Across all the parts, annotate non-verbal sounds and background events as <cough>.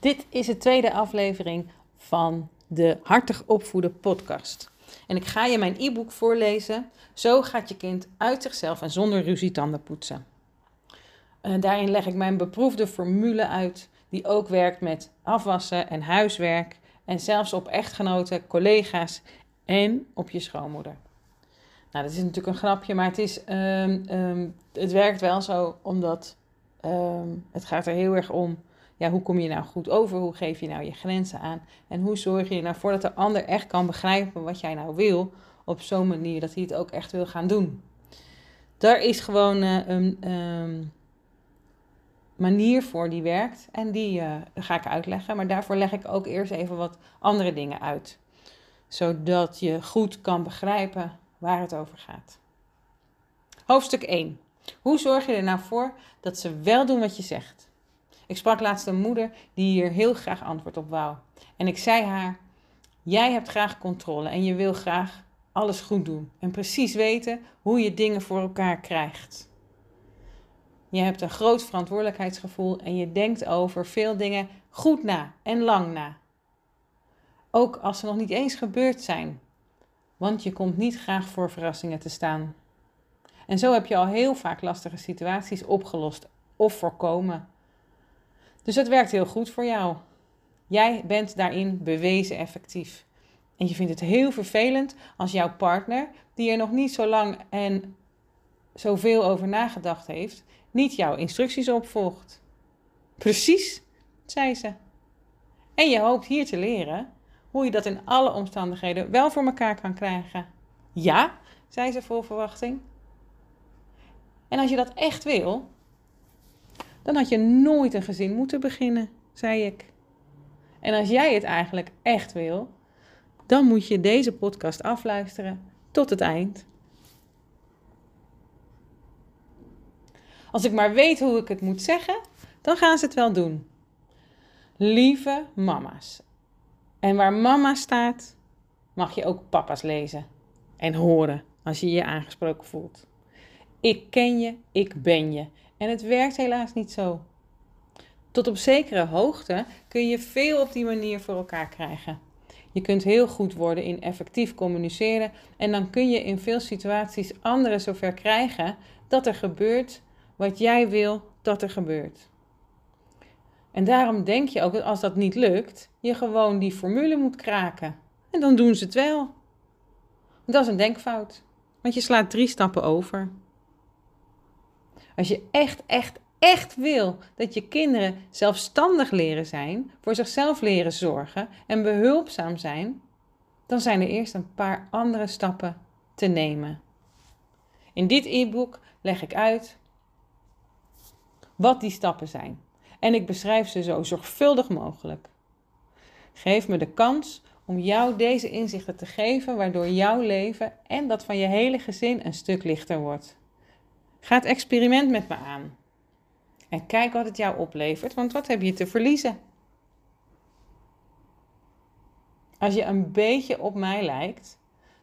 Dit is de tweede aflevering van de Hartig Opvoeden podcast. En ik ga je mijn e-book voorlezen. Zo gaat je kind uit zichzelf en zonder ruzie tanden poetsen. Uh, daarin leg ik mijn beproefde formule uit, die ook werkt met afwassen en huiswerk. En zelfs op echtgenoten, collega's en op je schoonmoeder. Nou, dat is natuurlijk een grapje, maar het, is, um, um, het werkt wel zo, omdat um, het gaat er heel erg om ja, hoe kom je nou goed over? Hoe geef je nou je grenzen aan? En hoe zorg je nou voor dat de ander echt kan begrijpen wat jij nou wil, op zo'n manier dat hij het ook echt wil gaan doen? Daar is gewoon uh, een um, manier voor die werkt en die uh, ga ik uitleggen. Maar daarvoor leg ik ook eerst even wat andere dingen uit, zodat je goed kan begrijpen waar het over gaat. Hoofdstuk 1. Hoe zorg je er nou voor dat ze wel doen wat je zegt? Ik sprak laatst een moeder die hier heel graag antwoord op wou. En ik zei haar: Jij hebt graag controle en je wil graag alles goed doen en precies weten hoe je dingen voor elkaar krijgt. Je hebt een groot verantwoordelijkheidsgevoel en je denkt over veel dingen goed na en lang na. Ook als ze nog niet eens gebeurd zijn, want je komt niet graag voor verrassingen te staan. En zo heb je al heel vaak lastige situaties opgelost of voorkomen. Dus het werkt heel goed voor jou. Jij bent daarin bewezen effectief. En je vindt het heel vervelend als jouw partner, die er nog niet zo lang en zoveel over nagedacht heeft, niet jouw instructies opvolgt. Precies, zei ze. En je hoopt hier te leren hoe je dat in alle omstandigheden wel voor elkaar kan krijgen. Ja, zei ze vol verwachting. En als je dat echt wil, dan had je nooit een gezin moeten beginnen, zei ik. En als jij het eigenlijk echt wil, dan moet je deze podcast afluisteren tot het eind. Als ik maar weet hoe ik het moet zeggen, dan gaan ze het wel doen. Lieve mama's. En waar mama staat, mag je ook papa's lezen en horen als je je aangesproken voelt. Ik ken je, ik ben je. En het werkt helaas niet zo. Tot op zekere hoogte kun je veel op die manier voor elkaar krijgen. Je kunt heel goed worden in effectief communiceren en dan kun je in veel situaties anderen zover krijgen dat er gebeurt wat jij wil dat er gebeurt. En daarom denk je ook dat als dat niet lukt, je gewoon die formule moet kraken. En dan doen ze het wel. Dat is een denkfout, want je slaat drie stappen over. Als je echt, echt, echt wil dat je kinderen zelfstandig leren zijn, voor zichzelf leren zorgen en behulpzaam zijn, dan zijn er eerst een paar andere stappen te nemen. In dit e-book leg ik uit wat die stappen zijn en ik beschrijf ze zo zorgvuldig mogelijk. Geef me de kans om jou deze inzichten te geven, waardoor jouw leven en dat van je hele gezin een stuk lichter wordt. Ga het experiment met me aan. En kijk wat het jou oplevert, want wat heb je te verliezen? Als je een beetje op mij lijkt,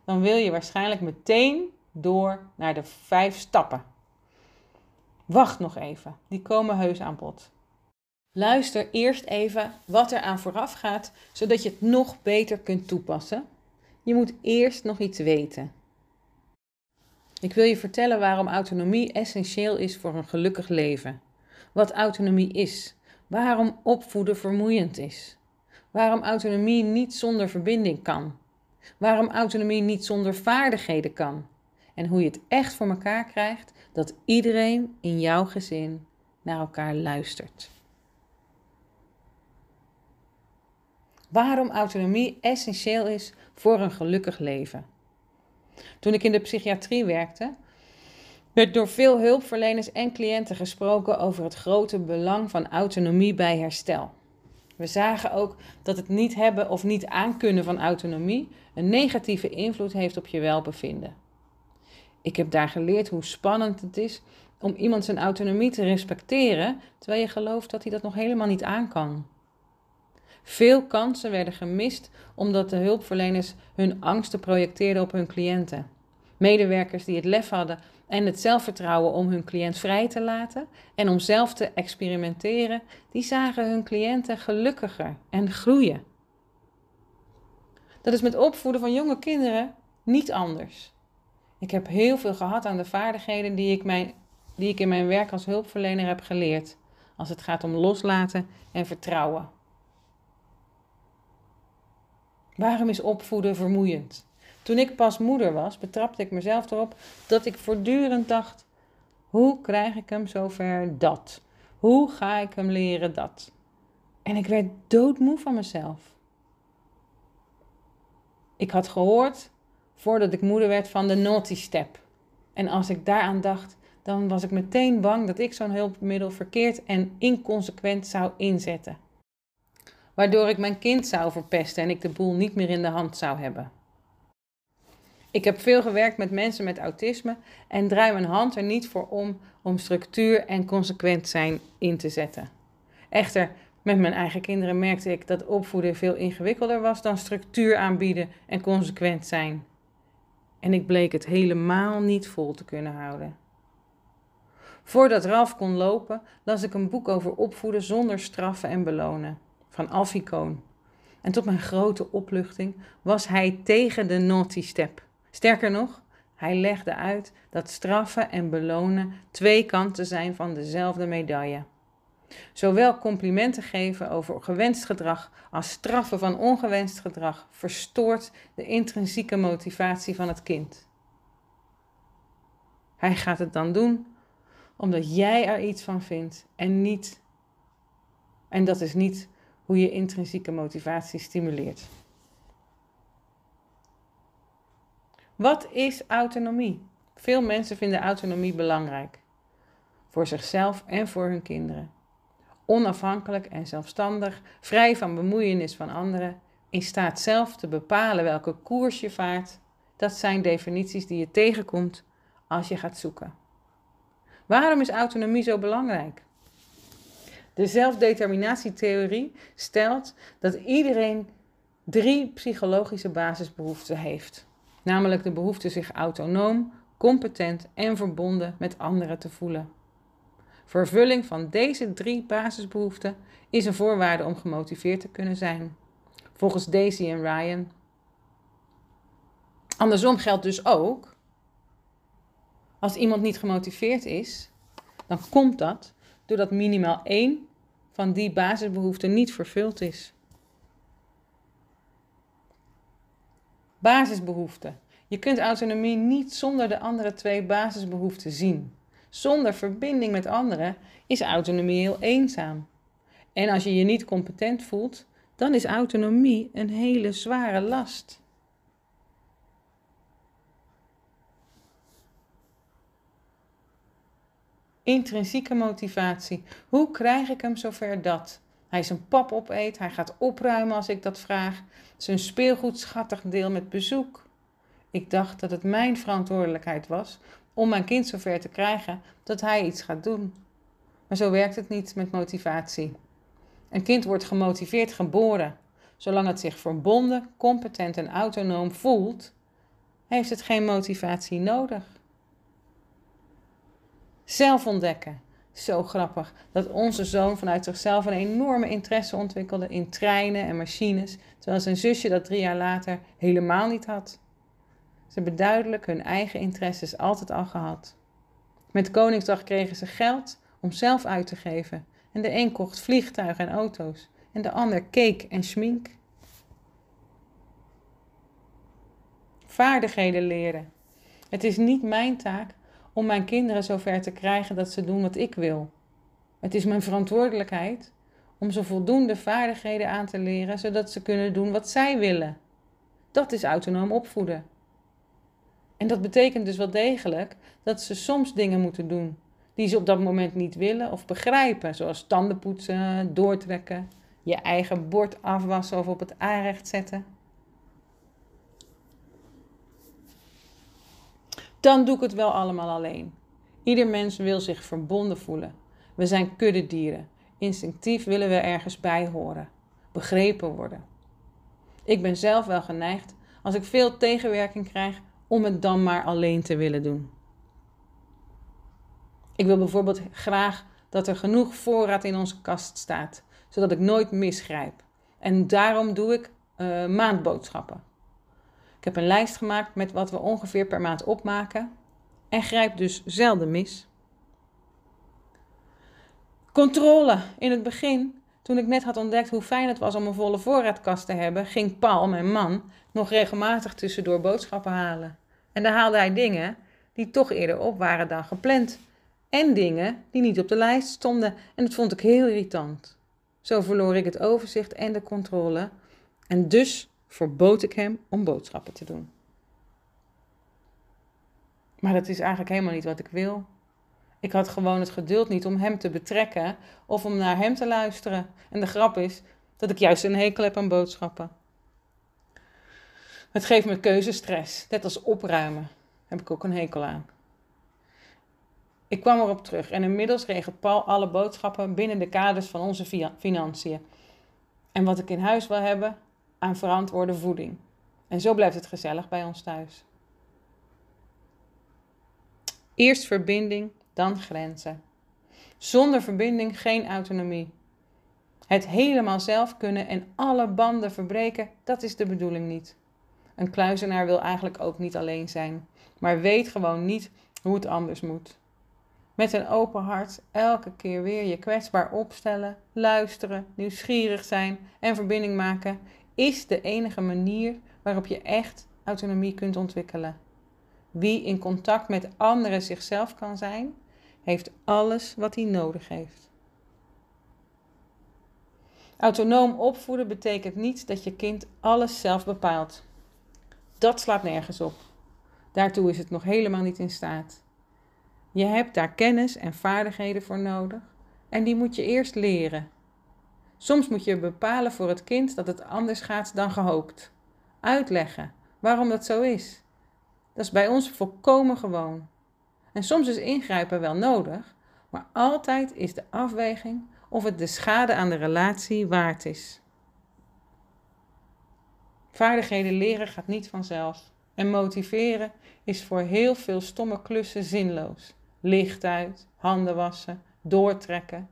dan wil je waarschijnlijk meteen door naar de vijf stappen. Wacht nog even, die komen heus aan bod. Luister eerst even wat er aan vooraf gaat, zodat je het nog beter kunt toepassen. Je moet eerst nog iets weten. Ik wil je vertellen waarom autonomie essentieel is voor een gelukkig leven. Wat autonomie is. Waarom opvoeden vermoeiend is. Waarom autonomie niet zonder verbinding kan. Waarom autonomie niet zonder vaardigheden kan. En hoe je het echt voor elkaar krijgt dat iedereen in jouw gezin naar elkaar luistert. Waarom autonomie essentieel is voor een gelukkig leven. Toen ik in de psychiatrie werkte, werd door veel hulpverleners en cliënten gesproken over het grote belang van autonomie bij herstel. We zagen ook dat het niet hebben of niet aankunnen van autonomie een negatieve invloed heeft op je welbevinden. Ik heb daar geleerd hoe spannend het is om iemand zijn autonomie te respecteren, terwijl je gelooft dat hij dat nog helemaal niet aan kan. Veel kansen werden gemist omdat de hulpverleners hun angsten projecteerden op hun cliënten. Medewerkers die het lef hadden en het zelfvertrouwen om hun cliënt vrij te laten en om zelf te experimenteren, die zagen hun cliënten gelukkiger en groeien. Dat is met opvoeden van jonge kinderen niet anders. Ik heb heel veel gehad aan de vaardigheden die ik, mijn, die ik in mijn werk als hulpverlener heb geleerd, als het gaat om loslaten en vertrouwen. Waarom is opvoeden vermoeiend? Toen ik pas moeder was, betrapte ik mezelf erop dat ik voortdurend dacht: hoe krijg ik hem zover dat? Hoe ga ik hem leren dat? En ik werd doodmoe van mezelf. Ik had gehoord, voordat ik moeder werd, van de naughty step. En als ik daaraan dacht, dan was ik meteen bang dat ik zo'n hulpmiddel verkeerd en inconsequent zou inzetten. Waardoor ik mijn kind zou verpesten en ik de boel niet meer in de hand zou hebben. Ik heb veel gewerkt met mensen met autisme en draai mijn hand er niet voor om om structuur en consequent zijn in te zetten. Echter, met mijn eigen kinderen merkte ik dat opvoeden veel ingewikkelder was dan structuur aanbieden en consequent zijn. En ik bleek het helemaal niet vol te kunnen houden. Voordat Ralf kon lopen, las ik een boek over opvoeden zonder straffen en belonen van Alfie Koon. En tot mijn grote opluchting was hij tegen de naughty step. Sterker nog, hij legde uit dat straffen en belonen twee kanten zijn van dezelfde medaille. Zowel complimenten geven over gewenst gedrag als straffen van ongewenst gedrag verstoort de intrinsieke motivatie van het kind. Hij gaat het dan doen omdat jij er iets van vindt en niet. En dat is niet hoe je intrinsieke motivatie stimuleert. Wat is autonomie? Veel mensen vinden autonomie belangrijk. Voor zichzelf en voor hun kinderen. Onafhankelijk en zelfstandig, vrij van bemoeienis van anderen, in staat zelf te bepalen welke koers je vaart. Dat zijn definities die je tegenkomt als je gaat zoeken. Waarom is autonomie zo belangrijk? De zelfdeterminatietheorie stelt dat iedereen drie psychologische basisbehoeften heeft namelijk de behoefte zich autonoom, competent en verbonden met anderen te voelen. Vervulling van deze drie basisbehoeften is een voorwaarde om gemotiveerd te kunnen zijn. Volgens Daisy en Ryan. Andersom geldt dus ook, als iemand niet gemotiveerd is, dan komt dat doordat minimaal één van die basisbehoeften niet vervuld is. Basisbehoeften. Je kunt autonomie niet zonder de andere twee basisbehoeften zien. Zonder verbinding met anderen is autonomie heel eenzaam. En als je je niet competent voelt, dan is autonomie een hele zware last. Intrinsieke motivatie. Hoe krijg ik hem zover dat? Hij zijn pap opeet, hij gaat opruimen als ik dat vraag. Zijn speelgoed schattig deel met bezoek. Ik dacht dat het mijn verantwoordelijkheid was om mijn kind zover te krijgen dat hij iets gaat doen. Maar zo werkt het niet met motivatie. Een kind wordt gemotiveerd geboren. Zolang het zich verbonden, competent en autonoom voelt, heeft het geen motivatie nodig. Zelf ontdekken. Zo grappig dat onze zoon vanuit zichzelf een enorme interesse ontwikkelde in treinen en machines, terwijl zijn zusje dat drie jaar later helemaal niet had. Ze hebben duidelijk hun eigen interesses altijd al gehad. Met Koningsdag kregen ze geld om zelf uit te geven. En de een kocht vliegtuigen en auto's. En de ander cake en schmink. Vaardigheden leren. Het is niet mijn taak om mijn kinderen zover te krijgen dat ze doen wat ik wil. Het is mijn verantwoordelijkheid om ze voldoende vaardigheden aan te leren zodat ze kunnen doen wat zij willen. Dat is autonoom opvoeden. En dat betekent dus wel degelijk dat ze soms dingen moeten doen die ze op dat moment niet willen of begrijpen, zoals tanden poetsen, doortrekken, je eigen bord afwassen of op het aanrecht zetten. Dan doe ik het wel allemaal alleen. Ieder mens wil zich verbonden voelen. We zijn kuddedieren. Instinctief willen we ergens bij horen, begrepen worden. Ik ben zelf wel geneigd, als ik veel tegenwerking krijg, om het dan maar alleen te willen doen. Ik wil bijvoorbeeld graag dat er genoeg voorraad in onze kast staat, zodat ik nooit misgrijp. En daarom doe ik uh, maandboodschappen. Ik heb een lijst gemaakt met wat we ongeveer per maand opmaken en grijp dus zelden mis. Controle. In het begin, toen ik net had ontdekt hoe fijn het was om een volle voorraadkast te hebben, ging Paul, mijn man, nog regelmatig tussendoor boodschappen halen. En dan haalde hij dingen die toch eerder op waren dan gepland. En dingen die niet op de lijst stonden. En dat vond ik heel irritant. Zo verloor ik het overzicht en de controle. En dus verbood ik hem om boodschappen te doen. Maar dat is eigenlijk helemaal niet wat ik wil. Ik had gewoon het geduld niet om hem te betrekken of om naar hem te luisteren. En de grap is dat ik juist een hekel heb aan boodschappen. Het geeft me keuzestress, net als opruimen. Heb ik ook een hekel aan. Ik kwam erop terug en inmiddels regelt Paul alle boodschappen binnen de kaders van onze financiën. En wat ik in huis wil hebben aan verantwoorde voeding. En zo blijft het gezellig bij ons thuis. Eerst verbinding, dan grenzen. Zonder verbinding geen autonomie. Het helemaal zelf kunnen en alle banden verbreken, dat is de bedoeling niet. Een kluizenaar wil eigenlijk ook niet alleen zijn, maar weet gewoon niet hoe het anders moet. Met een open hart elke keer weer je kwetsbaar opstellen, luisteren, nieuwsgierig zijn en verbinding maken is de enige manier waarop je echt autonomie kunt ontwikkelen. Wie in contact met anderen zichzelf kan zijn, heeft alles wat hij nodig heeft. Autonoom opvoeden betekent niet dat je kind alles zelf bepaalt. Dat slaat nergens op. Daartoe is het nog helemaal niet in staat. Je hebt daar kennis en vaardigheden voor nodig en die moet je eerst leren. Soms moet je bepalen voor het kind dat het anders gaat dan gehoopt. Uitleggen waarom dat zo is. Dat is bij ons volkomen gewoon. En soms is ingrijpen wel nodig, maar altijd is de afweging of het de schade aan de relatie waard is. Vaardigheden leren gaat niet vanzelf. En motiveren is voor heel veel stomme klussen zinloos. Licht uit, handen wassen, doortrekken.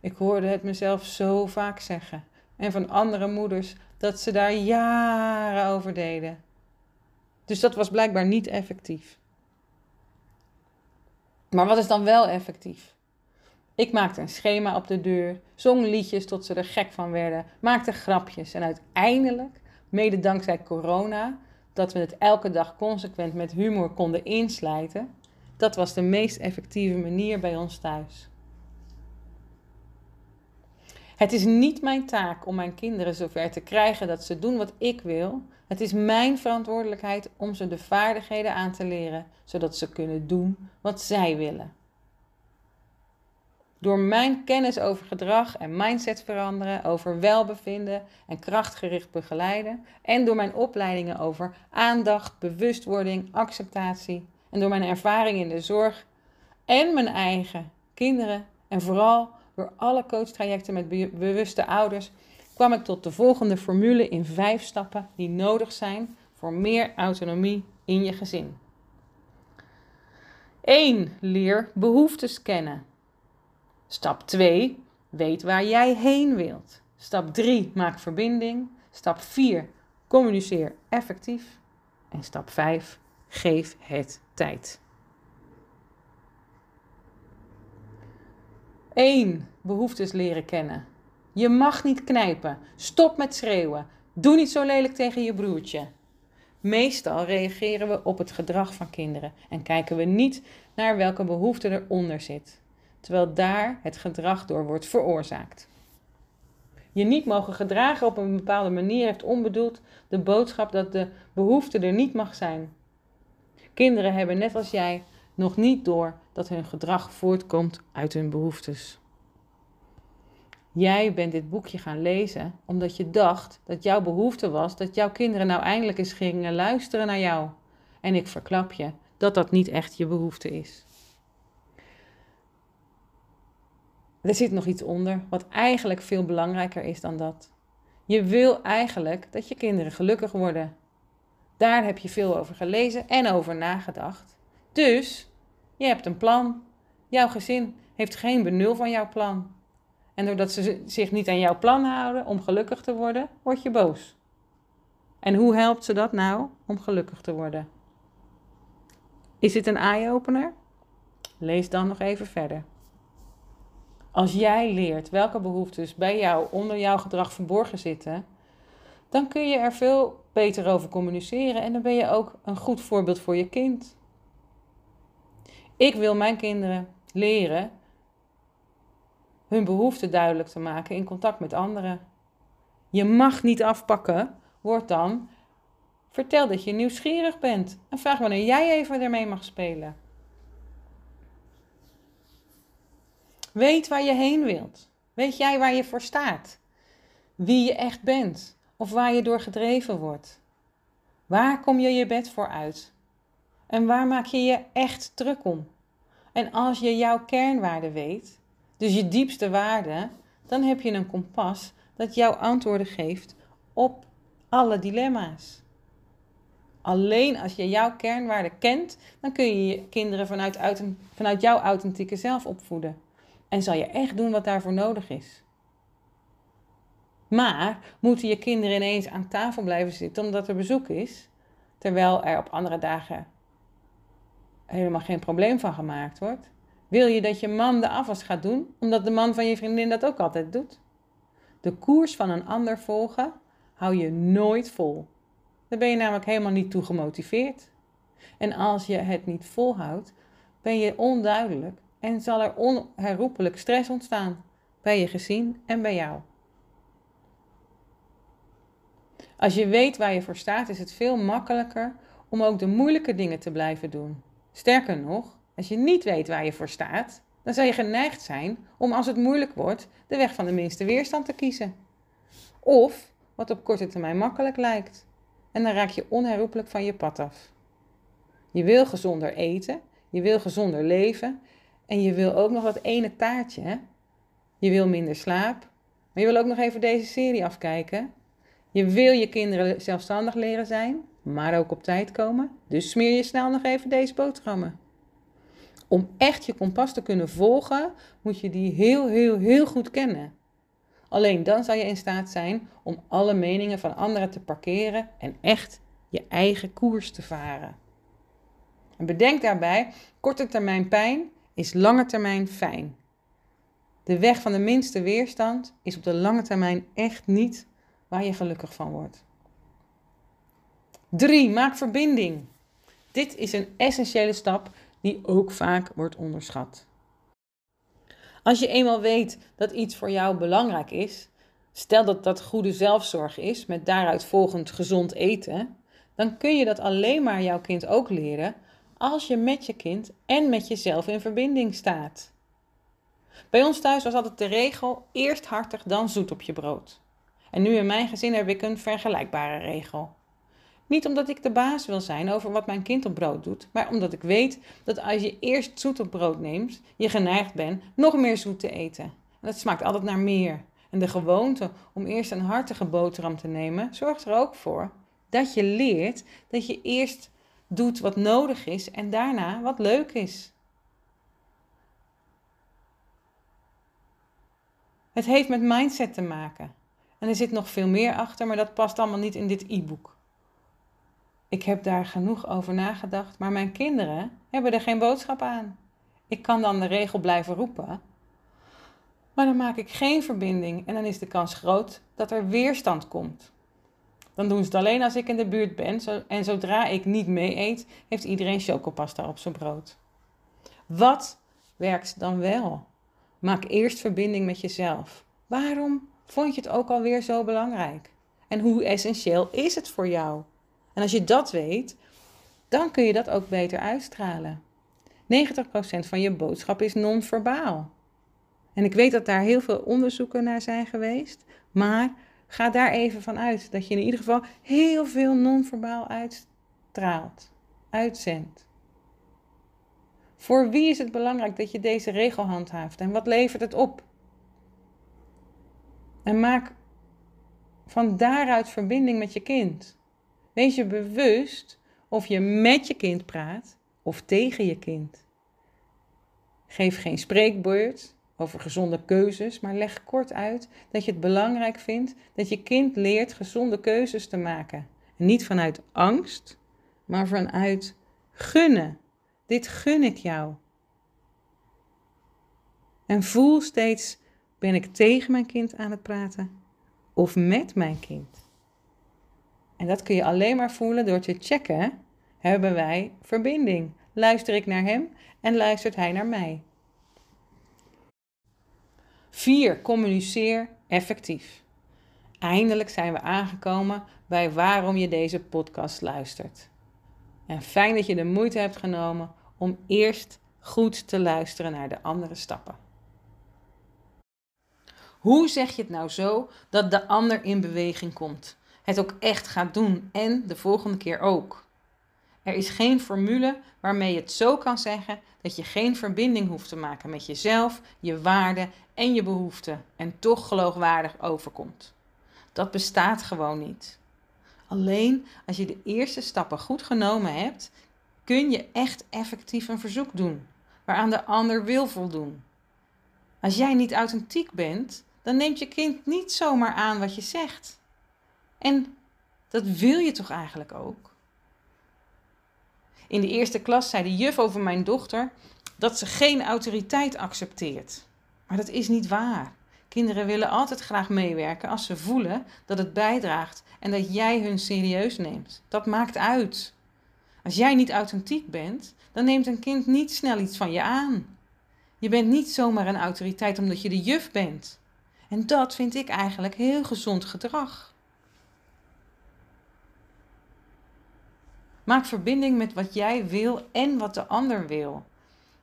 Ik hoorde het mezelf zo vaak zeggen. En van andere moeders dat ze daar jaren over deden. Dus dat was blijkbaar niet effectief. Maar wat is dan wel effectief? Ik maakte een schema op de deur, zong liedjes tot ze er gek van werden, maakte grapjes en uiteindelijk, mede dankzij corona, dat we het elke dag consequent met humor konden inslijten, dat was de meest effectieve manier bij ons thuis. Het is niet mijn taak om mijn kinderen zover te krijgen dat ze doen wat ik wil. Het is mijn verantwoordelijkheid om ze de vaardigheden aan te leren, zodat ze kunnen doen wat zij willen. Door mijn kennis over gedrag en mindset veranderen, over welbevinden en krachtgericht begeleiden en door mijn opleidingen over aandacht, bewustwording, acceptatie en door mijn ervaring in de zorg en mijn eigen kinderen en vooral door alle coachtrajecten met bewuste ouders kwam ik tot de volgende formule in vijf stappen die nodig zijn voor meer autonomie in je gezin. 1. Leer behoeftes kennen. Stap 2. Weet waar jij heen wilt. Stap 3. Maak verbinding. Stap 4. Communiceer effectief. En stap 5. Geef het tijd. 1. Behoeftes leren kennen. Je mag niet knijpen. Stop met schreeuwen. Doe niet zo lelijk tegen je broertje. Meestal reageren we op het gedrag van kinderen en kijken we niet naar welke behoefte eronder zit, terwijl daar het gedrag door wordt veroorzaakt. Je niet mogen gedragen op een bepaalde manier heeft onbedoeld de boodschap dat de behoefte er niet mag zijn. Kinderen hebben net als jij nog niet door dat hun gedrag voortkomt uit hun behoeftes. Jij bent dit boekje gaan lezen omdat je dacht dat jouw behoefte was dat jouw kinderen nou eindelijk eens gingen luisteren naar jou. En ik verklap je dat dat niet echt je behoefte is. Er zit nog iets onder wat eigenlijk veel belangrijker is dan dat. Je wil eigenlijk dat je kinderen gelukkig worden. Daar heb je veel over gelezen en over nagedacht. Dus je hebt een plan Jouw gezin heeft geen benul van jouw plan. En doordat ze zich niet aan jouw plan houden om gelukkig te worden, word je boos. En hoe helpt ze dat nou om gelukkig te worden? Is dit een eye-opener? Lees dan nog even verder. Als jij leert welke behoeftes bij jou onder jouw gedrag verborgen zitten, dan kun je er veel beter over communiceren en dan ben je ook een goed voorbeeld voor je kind. Ik wil mijn kinderen leren hun behoeften duidelijk te maken in contact met anderen. Je mag niet afpakken, wordt dan vertel dat je nieuwsgierig bent en vraag wanneer jij even ermee mag spelen. Weet waar je heen wilt. Weet jij waar je voor staat? Wie je echt bent of waar je door gedreven wordt? Waar kom je je bed voor uit? En waar maak je je echt druk om? En als je jouw kernwaarde weet, dus je diepste waarde, dan heb je een kompas dat jouw antwoorden geeft op alle dilemma's. Alleen als je jouw kernwaarde kent, dan kun je je kinderen vanuit, vanuit jouw authentieke zelf opvoeden. En zal je echt doen wat daarvoor nodig is. Maar moeten je kinderen ineens aan tafel blijven zitten omdat er bezoek is, terwijl er op andere dagen helemaal geen probleem van gemaakt wordt? Wil je dat je man de afwas gaat doen, omdat de man van je vriendin dat ook altijd doet? De koers van een ander volgen hou je nooit vol. Daar ben je namelijk helemaal niet toe gemotiveerd. En als je het niet volhoudt, ben je onduidelijk en zal er onherroepelijk stress ontstaan bij je gezin en bij jou. Als je weet waar je voor staat, is het veel makkelijker om ook de moeilijke dingen te blijven doen. Sterker nog, als je niet weet waar je voor staat, dan zal je geneigd zijn om als het moeilijk wordt de weg van de minste weerstand te kiezen. Of wat op korte termijn makkelijk lijkt. En dan raak je onherroepelijk van je pad af. Je wil gezonder eten, je wil gezonder leven en je wil ook nog dat ene taartje. Hè? Je wil minder slaap, maar je wil ook nog even deze serie afkijken. Je wil je kinderen zelfstandig leren zijn, maar ook op tijd komen. Dus smeer je snel nog even deze boterhammen. Om echt je kompas te kunnen volgen, moet je die heel, heel, heel goed kennen. Alleen dan zal je in staat zijn om alle meningen van anderen te parkeren en echt je eigen koers te varen. En bedenk daarbij, korte termijn pijn is lange termijn fijn. De weg van de minste weerstand is op de lange termijn echt niet waar je gelukkig van wordt. 3. Maak verbinding. Dit is een essentiële stap die ook vaak wordt onderschat. Als je eenmaal weet dat iets voor jou belangrijk is, stel dat dat goede zelfzorg is, met daaruit volgend gezond eten, dan kun je dat alleen maar jouw kind ook leren als je met je kind en met jezelf in verbinding staat. Bij ons thuis was altijd de regel: eerst hartig, dan zoet op je brood. En nu in mijn gezin heb ik een vergelijkbare regel. Niet omdat ik de baas wil zijn over wat mijn kind op brood doet, maar omdat ik weet dat als je eerst zoet op brood neemt, je geneigd bent nog meer zoet te eten. En dat smaakt altijd naar meer. En de gewoonte om eerst een hartige boterham te nemen zorgt er ook voor dat je leert dat je eerst doet wat nodig is en daarna wat leuk is. Het heeft met mindset te maken. En er zit nog veel meer achter, maar dat past allemaal niet in dit e-book. Ik heb daar genoeg over nagedacht, maar mijn kinderen hebben er geen boodschap aan. Ik kan dan de regel blijven roepen, maar dan maak ik geen verbinding en dan is de kans groot dat er weerstand komt. Dan doen ze het alleen als ik in de buurt ben en zodra ik niet mee eet, heeft iedereen chocopasta op zijn brood. Wat werkt dan wel? Maak eerst verbinding met jezelf. Waarom vond je het ook alweer zo belangrijk? En hoe essentieel is het voor jou? En als je dat weet, dan kun je dat ook beter uitstralen. 90% van je boodschap is non-verbaal. En ik weet dat daar heel veel onderzoeken naar zijn geweest, maar ga daar even van uit dat je in ieder geval heel veel non-verbaal uitstraalt, uitzendt. Voor wie is het belangrijk dat je deze regel handhaaft en wat levert het op? En maak van daaruit verbinding met je kind. Wees je bewust of je met je kind praat of tegen je kind. Geef geen spreekbeurt over gezonde keuzes, maar leg kort uit dat je het belangrijk vindt dat je kind leert gezonde keuzes te maken. niet vanuit angst, maar vanuit gunnen. Dit gun ik jou. En voel steeds: ben ik tegen mijn kind aan het praten of met mijn kind? En dat kun je alleen maar voelen door te checken: hebben wij verbinding? Luister ik naar hem en luistert hij naar mij? 4. Communiceer effectief. Eindelijk zijn we aangekomen bij waarom je deze podcast luistert. En fijn dat je de moeite hebt genomen om eerst goed te luisteren naar de andere stappen. Hoe zeg je het nou zo dat de ander in beweging komt? Het ook echt gaat doen en de volgende keer ook. Er is geen formule waarmee je het zo kan zeggen dat je geen verbinding hoeft te maken met jezelf, je waarden en je behoeften en toch geloofwaardig overkomt. Dat bestaat gewoon niet. Alleen als je de eerste stappen goed genomen hebt, kun je echt effectief een verzoek doen waaraan de ander wil voldoen. Als jij niet authentiek bent, dan neemt je kind niet zomaar aan wat je zegt. En dat wil je toch eigenlijk ook? In de eerste klas zei de juf over mijn dochter dat ze geen autoriteit accepteert. Maar dat is niet waar. Kinderen willen altijd graag meewerken als ze voelen dat het bijdraagt en dat jij hun serieus neemt. Dat maakt uit. Als jij niet authentiek bent, dan neemt een kind niet snel iets van je aan. Je bent niet zomaar een autoriteit omdat je de juf bent. En dat vind ik eigenlijk heel gezond gedrag. Maak verbinding met wat jij wil en wat de ander wil.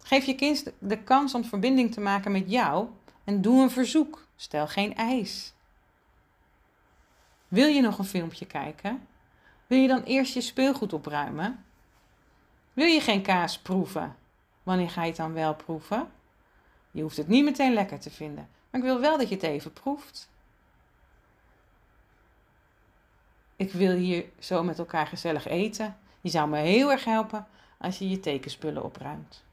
Geef je kind de kans om verbinding te maken met jou en doe een verzoek. Stel geen eis. Wil je nog een filmpje kijken? Wil je dan eerst je speelgoed opruimen? Wil je geen kaas proeven? Wanneer ga je het dan wel proeven? Je hoeft het niet meteen lekker te vinden, maar ik wil wel dat je het even proeft. Ik wil hier zo met elkaar gezellig eten. Je zou me heel erg helpen als je je tekenspullen opruimt.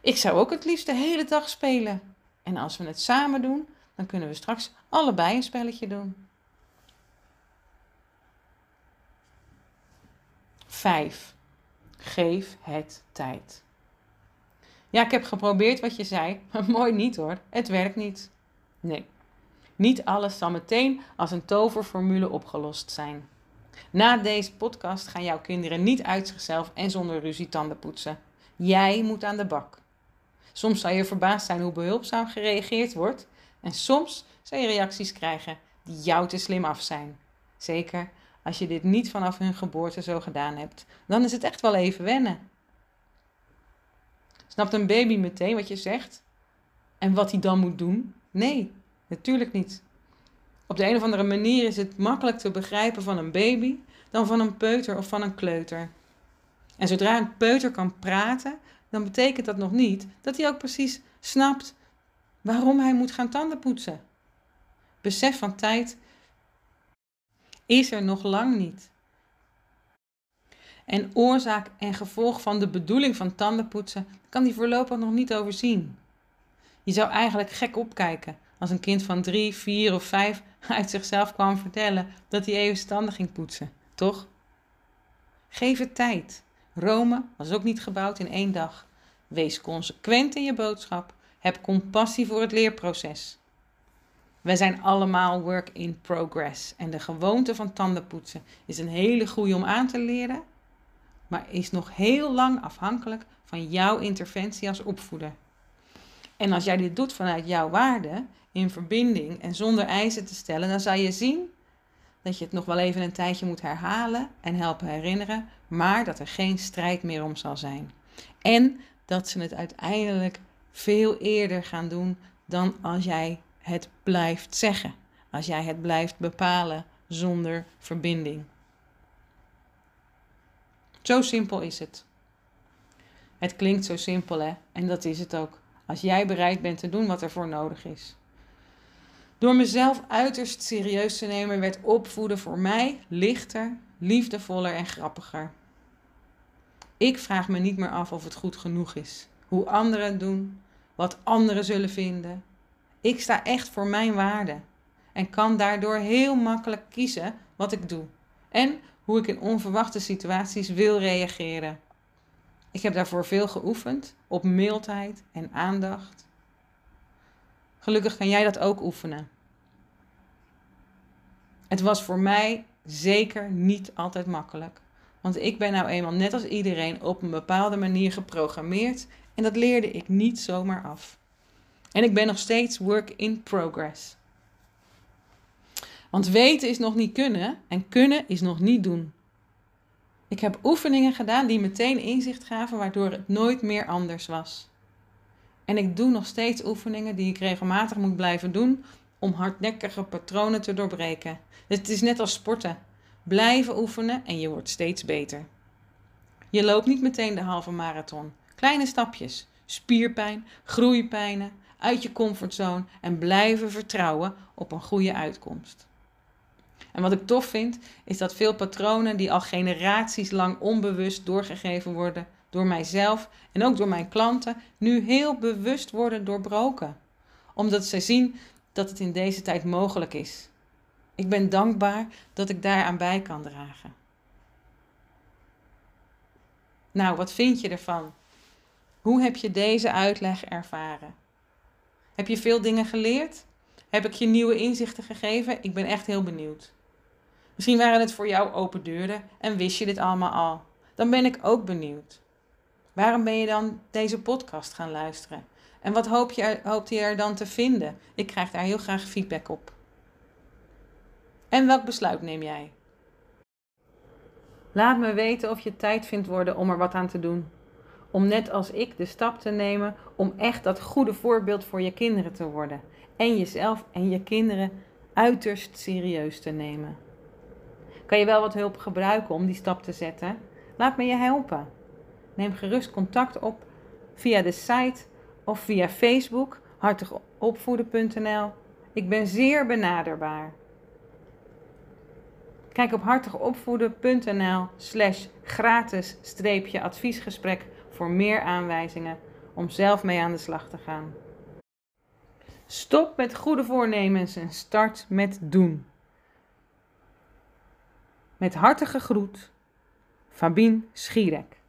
Ik zou ook het liefst de hele dag spelen. En als we het samen doen, dan kunnen we straks allebei een spelletje doen. 5. Geef het tijd. Ja, ik heb geprobeerd wat je zei, <laughs> maar mooi niet hoor. Het werkt niet. Nee, niet alles zal meteen als een toverformule opgelost zijn. Na deze podcast gaan jouw kinderen niet uit zichzelf en zonder ruzie tanden poetsen. Jij moet aan de bak. Soms zal je verbaasd zijn hoe behulpzaam gereageerd wordt. En soms zal je reacties krijgen die jou te slim af zijn. Zeker als je dit niet vanaf hun geboorte zo gedaan hebt. Dan is het echt wel even wennen. Snapt een baby meteen wat je zegt? En wat hij dan moet doen? Nee, natuurlijk niet. Op de een of andere manier is het makkelijk te begrijpen van een baby dan van een peuter of van een kleuter. En zodra een peuter kan praten, dan betekent dat nog niet dat hij ook precies snapt waarom hij moet gaan tanden poetsen. Besef van tijd is er nog lang niet. En oorzaak en gevolg van de bedoeling van tandenpoetsen kan hij voorlopig nog niet overzien. Je zou eigenlijk gek opkijken als een kind van drie, vier of vijf <laughs> uit zichzelf kwam vertellen dat hij even tanden ging poetsen, toch? Geef het tijd. Rome was ook niet gebouwd in één dag. Wees consequent in je boodschap. Heb compassie voor het leerproces. Wij zijn allemaal work in progress en de gewoonte van tandenpoetsen is een hele goede om aan te leren, maar is nog heel lang afhankelijk van jouw interventie als opvoeder. En als jij dit doet vanuit jouw waarde, in verbinding en zonder eisen te stellen, dan zal je zien dat je het nog wel even een tijdje moet herhalen en helpen herinneren, maar dat er geen strijd meer om zal zijn. En dat ze het uiteindelijk veel eerder gaan doen dan als jij het blijft zeggen, als jij het blijft bepalen zonder verbinding. Zo simpel is het. Het klinkt zo simpel, hè? En dat is het ook. Als jij bereid bent te doen wat er voor nodig is. Door mezelf uiterst serieus te nemen, werd opvoeden voor mij lichter, liefdevoller en grappiger. Ik vraag me niet meer af of het goed genoeg is, hoe anderen het doen, wat anderen zullen vinden. Ik sta echt voor mijn waarden en kan daardoor heel makkelijk kiezen wat ik doe en hoe ik in onverwachte situaties wil reageren. Ik heb daarvoor veel geoefend op mildheid en aandacht. Gelukkig kan jij dat ook oefenen. Het was voor mij zeker niet altijd makkelijk. Want ik ben nou eenmaal net als iedereen op een bepaalde manier geprogrammeerd en dat leerde ik niet zomaar af. En ik ben nog steeds work in progress. Want weten is nog niet kunnen en kunnen is nog niet doen. Ik heb oefeningen gedaan die meteen inzicht gaven, waardoor het nooit meer anders was. En ik doe nog steeds oefeningen die ik regelmatig moet blijven doen om hardnekkige patronen te doorbreken. Het is net als sporten. Blijven oefenen en je wordt steeds beter. Je loopt niet meteen de halve marathon. Kleine stapjes, spierpijn, groeipijnen, uit je comfortzone en blijven vertrouwen op een goede uitkomst. En wat ik tof vind, is dat veel patronen die al generaties lang onbewust doorgegeven worden door mijzelf en ook door mijn klanten, nu heel bewust worden doorbroken. Omdat ze zien dat het in deze tijd mogelijk is. Ik ben dankbaar dat ik daaraan bij kan dragen. Nou, wat vind je ervan? Hoe heb je deze uitleg ervaren? Heb je veel dingen geleerd? Heb ik je nieuwe inzichten gegeven? Ik ben echt heel benieuwd. Misschien waren het voor jou open deuren en wist je dit allemaal al. Dan ben ik ook benieuwd. Waarom ben je dan deze podcast gaan luisteren? En wat hoop je, hoopt je er dan te vinden? Ik krijg daar heel graag feedback op. En welk besluit neem jij? Laat me weten of je tijd vindt worden om er wat aan te doen. Om net als ik de stap te nemen om echt dat goede voorbeeld voor je kinderen te worden. En jezelf en je kinderen uiterst serieus te nemen. Kan je wel wat hulp gebruiken om die stap te zetten? Laat me je helpen. Neem gerust contact op via de site of via Facebook hartigopvoeden.nl. Ik ben zeer benaderbaar. Kijk op hartigopvoeden.nl slash gratis adviesgesprek voor meer aanwijzingen om zelf mee aan de slag te gaan. Stop met goede voornemens en start met doen. Met hartige groet, Fabien Schierek.